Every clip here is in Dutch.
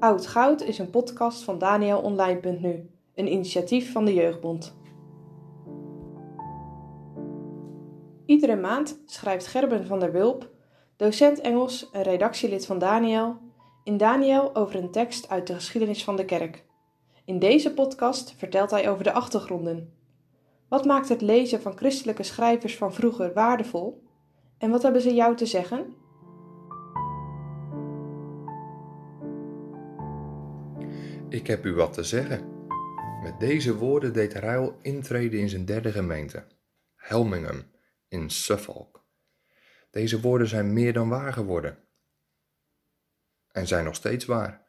Oud Goud is een podcast van DanielOnline.nu, een initiatief van de Jeugdbond. Iedere maand schrijft Gerben van der Wulp, docent Engels en redactielid van Daniel, in Daniel over een tekst uit de geschiedenis van de kerk. In deze podcast vertelt hij over de achtergronden. Wat maakt het lezen van christelijke schrijvers van vroeger waardevol? En wat hebben ze jou te zeggen? Ik heb u wat te zeggen. Met deze woorden deed Ruil intreden in zijn derde gemeente, Helmingham in Suffolk. Deze woorden zijn meer dan waar geworden. En zijn nog steeds waar.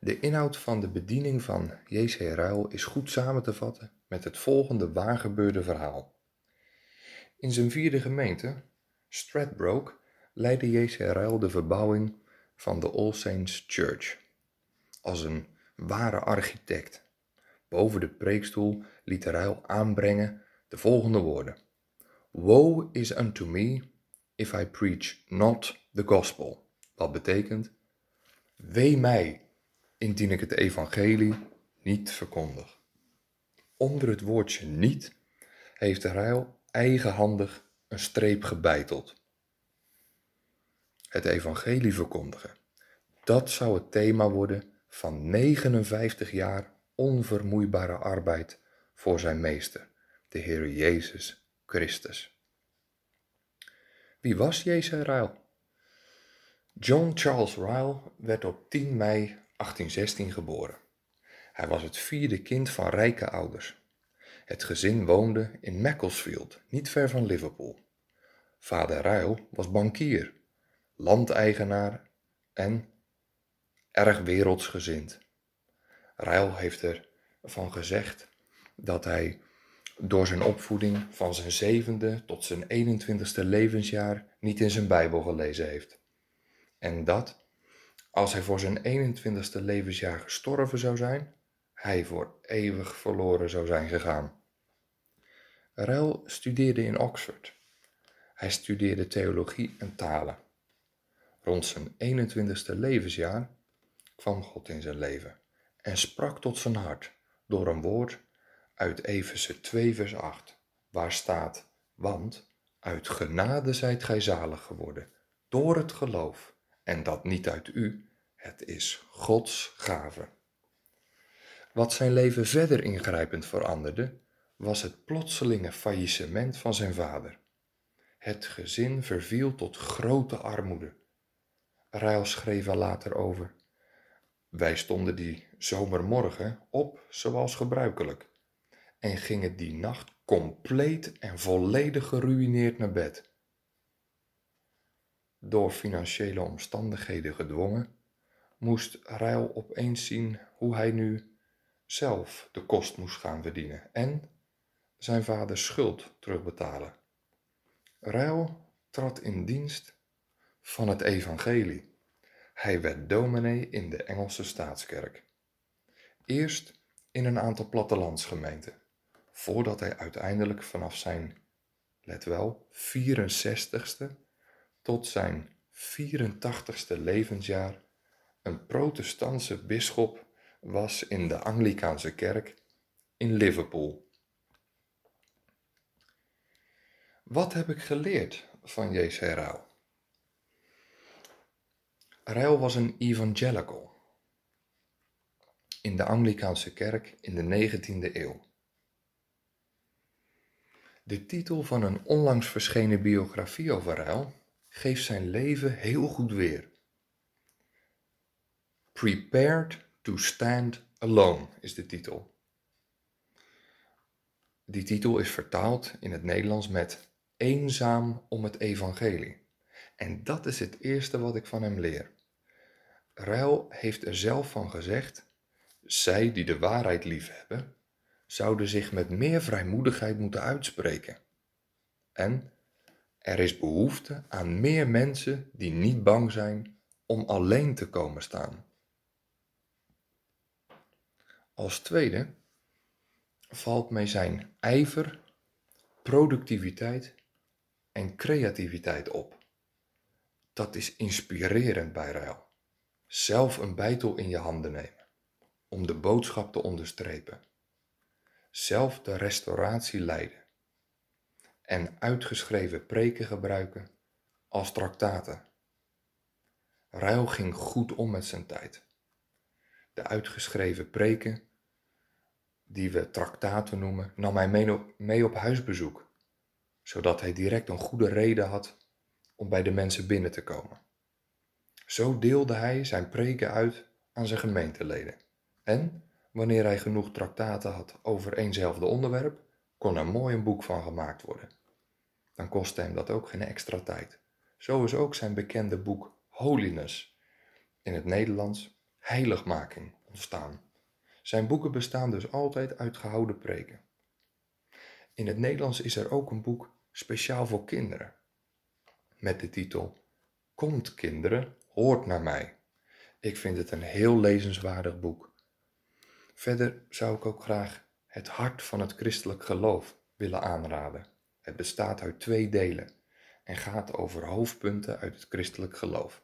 De inhoud van de bediening van J.C. Ruil is goed samen te vatten met het volgende waargebeurde verhaal. In zijn vierde gemeente, Stradbroke, leidde J.C. Ruil de verbouwing van de All Saints Church. Als een ware architect. Boven de preekstoel liet de ruil aanbrengen de volgende woorden. Woe is unto me if I preach not the gospel. Wat betekent, wee mij indien ik het evangelie niet verkondig. Onder het woordje niet heeft de ruil eigenhandig een streep gebeiteld. Het evangelie verkondigen. Dat zou het thema worden van 59 jaar onvermoeibare arbeid voor zijn meester, de Heer Jezus Christus. Wie was Jezus Ryle? John Charles Ryle werd op 10 mei 1816 geboren. Hij was het vierde kind van rijke ouders. Het gezin woonde in Macclesfield, niet ver van Liverpool. Vader Ryle was bankier, landeigenaar en erg wereldsgezind. Ryle heeft ervan gezegd dat hij door zijn opvoeding van zijn zevende tot zijn 21ste levensjaar niet in zijn Bijbel gelezen heeft. En dat, als hij voor zijn 21ste levensjaar gestorven zou zijn, hij voor eeuwig verloren zou zijn gegaan. Ryle studeerde in Oxford. Hij studeerde theologie en talen. Rond zijn 21ste levensjaar kwam God in zijn leven en sprak tot zijn hart door een woord uit Efeze 2 vers 8, waar staat, want uit genade zijt gij zalig geworden, door het geloof, en dat niet uit u, het is Gods gave. Wat zijn leven verder ingrijpend veranderde, was het plotselinge faillissement van zijn vader. Het gezin verviel tot grote armoede. Rijl schreef er later over. Wij stonden die zomermorgen op zoals gebruikelijk en gingen die nacht compleet en volledig geruïneerd naar bed. Door financiële omstandigheden gedwongen, moest Ruil opeens zien hoe hij nu zelf de kost moest gaan verdienen en zijn vaders schuld terugbetalen. Ruil trad in dienst van het evangelie. Hij werd dominee in de Engelse staatskerk. Eerst in een aantal plattelandsgemeenten, voordat hij uiteindelijk vanaf zijn, let wel, 64ste tot zijn 84ste levensjaar een protestantse bisschop was in de Anglikaanse kerk in Liverpool. Wat heb ik geleerd van J.C. Rauw? Ryle was een evangelical in de Anglikaanse kerk in de 19e eeuw. De titel van een onlangs verschenen biografie over Ryle geeft zijn leven heel goed weer. Prepared to Stand Alone is de titel. Die titel is vertaald in het Nederlands met Eenzaam om het Evangelie. En dat is het eerste wat ik van hem leer. Ruil heeft er zelf van gezegd: zij die de waarheid liefhebben, zouden zich met meer vrijmoedigheid moeten uitspreken. En er is behoefte aan meer mensen die niet bang zijn om alleen te komen staan. Als tweede valt mij zijn ijver, productiviteit en creativiteit op. Dat is inspirerend bij Ruil. Zelf een bijtel in je handen nemen om de boodschap te onderstrepen, zelf de restauratie leiden en uitgeschreven preken gebruiken als traktaten. Ruil ging goed om met zijn tijd. De uitgeschreven preken, die we traktaten noemen, nam hij mee op, mee op huisbezoek, zodat hij direct een goede reden had om bij de mensen binnen te komen. Zo deelde hij zijn preken uit aan zijn gemeenteleden. En wanneer hij genoeg traktaten had over eenzelfde onderwerp, kon er mooi een boek van gemaakt worden. Dan kostte hem dat ook geen extra tijd. Zo is ook zijn bekende boek Holiness, in het Nederlands heiligmaking, ontstaan. Zijn boeken bestaan dus altijd uit gehouden preken. In het Nederlands is er ook een boek speciaal voor kinderen, met de titel Komt kinderen, hoort naar mij. Ik vind het een heel lezenswaardig boek. Verder zou ik ook graag Het hart van het christelijk geloof willen aanraden. Het bestaat uit twee delen en gaat over hoofdpunten uit het christelijk geloof.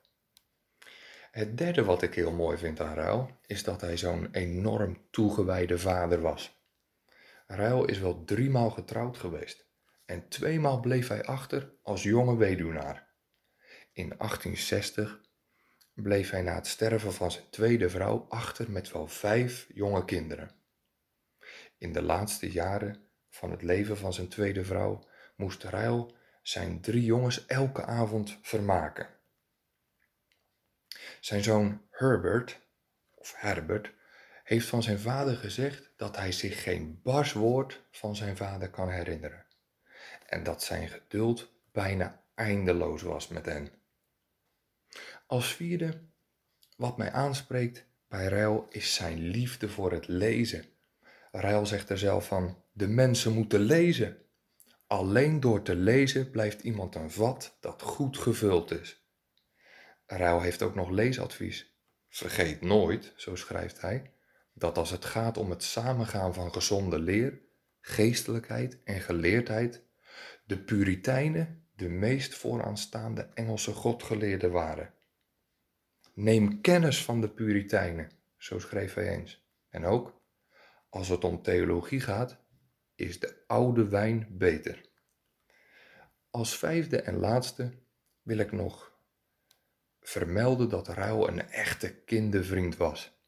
Het derde wat ik heel mooi vind aan Ruil is dat hij zo'n enorm toegewijde vader was. Ruil is wel driemaal getrouwd geweest en tweemaal bleef hij achter als jonge weduwnaar. In 1860 bleef hij na het sterven van zijn tweede vrouw achter met wel vijf jonge kinderen. In de laatste jaren van het leven van zijn tweede vrouw moest Ruil zijn drie jongens elke avond vermaken. Zijn zoon Herbert, of Herbert, heeft van zijn vader gezegd dat hij zich geen bars woord van zijn vader kan herinneren. En dat zijn geduld bijna eindeloos was met hen. Als vierde, wat mij aanspreekt bij Ruil is zijn liefde voor het lezen. Ruil zegt er zelf van, de mensen moeten lezen. Alleen door te lezen blijft iemand een vat dat goed gevuld is. Ruil heeft ook nog leesadvies. Vergeet nooit, zo schrijft hij, dat als het gaat om het samengaan van gezonde leer, geestelijkheid en geleerdheid, de Puritijnen de meest vooraanstaande Engelse godgeleerden waren. Neem kennis van de Puritijnen, zo schreef hij eens. En ook, als het om theologie gaat, is de oude wijn beter. Als vijfde en laatste wil ik nog vermelden dat Ruil een echte kindervriend was.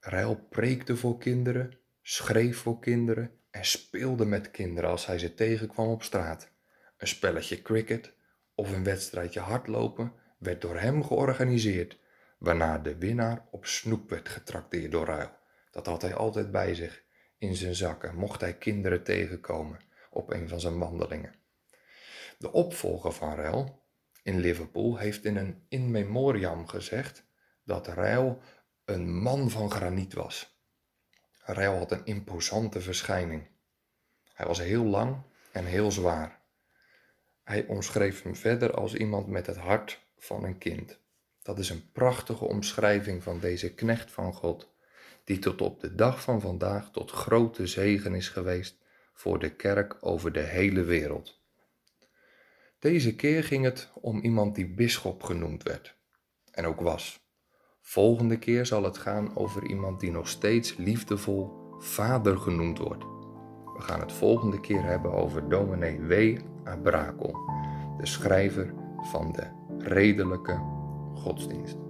Ruil preekte voor kinderen, schreef voor kinderen en speelde met kinderen als hij ze tegenkwam op straat. Een spelletje cricket of een wedstrijdje hardlopen werd door hem georganiseerd, waarna de winnaar op snoep werd getrakteerd door Ruil. Dat had hij altijd bij zich in zijn zakken, mocht hij kinderen tegenkomen op een van zijn wandelingen. De opvolger van Ruil in Liverpool heeft in een in memoriam gezegd dat Ruil een man van graniet was. Ruil had een imposante verschijning. Hij was heel lang en heel zwaar. Hij omschreef hem verder als iemand met het hart van een kind. Dat is een prachtige omschrijving van deze knecht van God, die tot op de dag van vandaag tot grote zegen is geweest voor de kerk over de hele wereld. Deze keer ging het om iemand die bisschop genoemd werd en ook was. Volgende keer zal het gaan over iemand die nog steeds liefdevol vader genoemd wordt. We gaan het volgende keer hebben over dominee W. Abrakel, de schrijver van de redelijke godsdienst.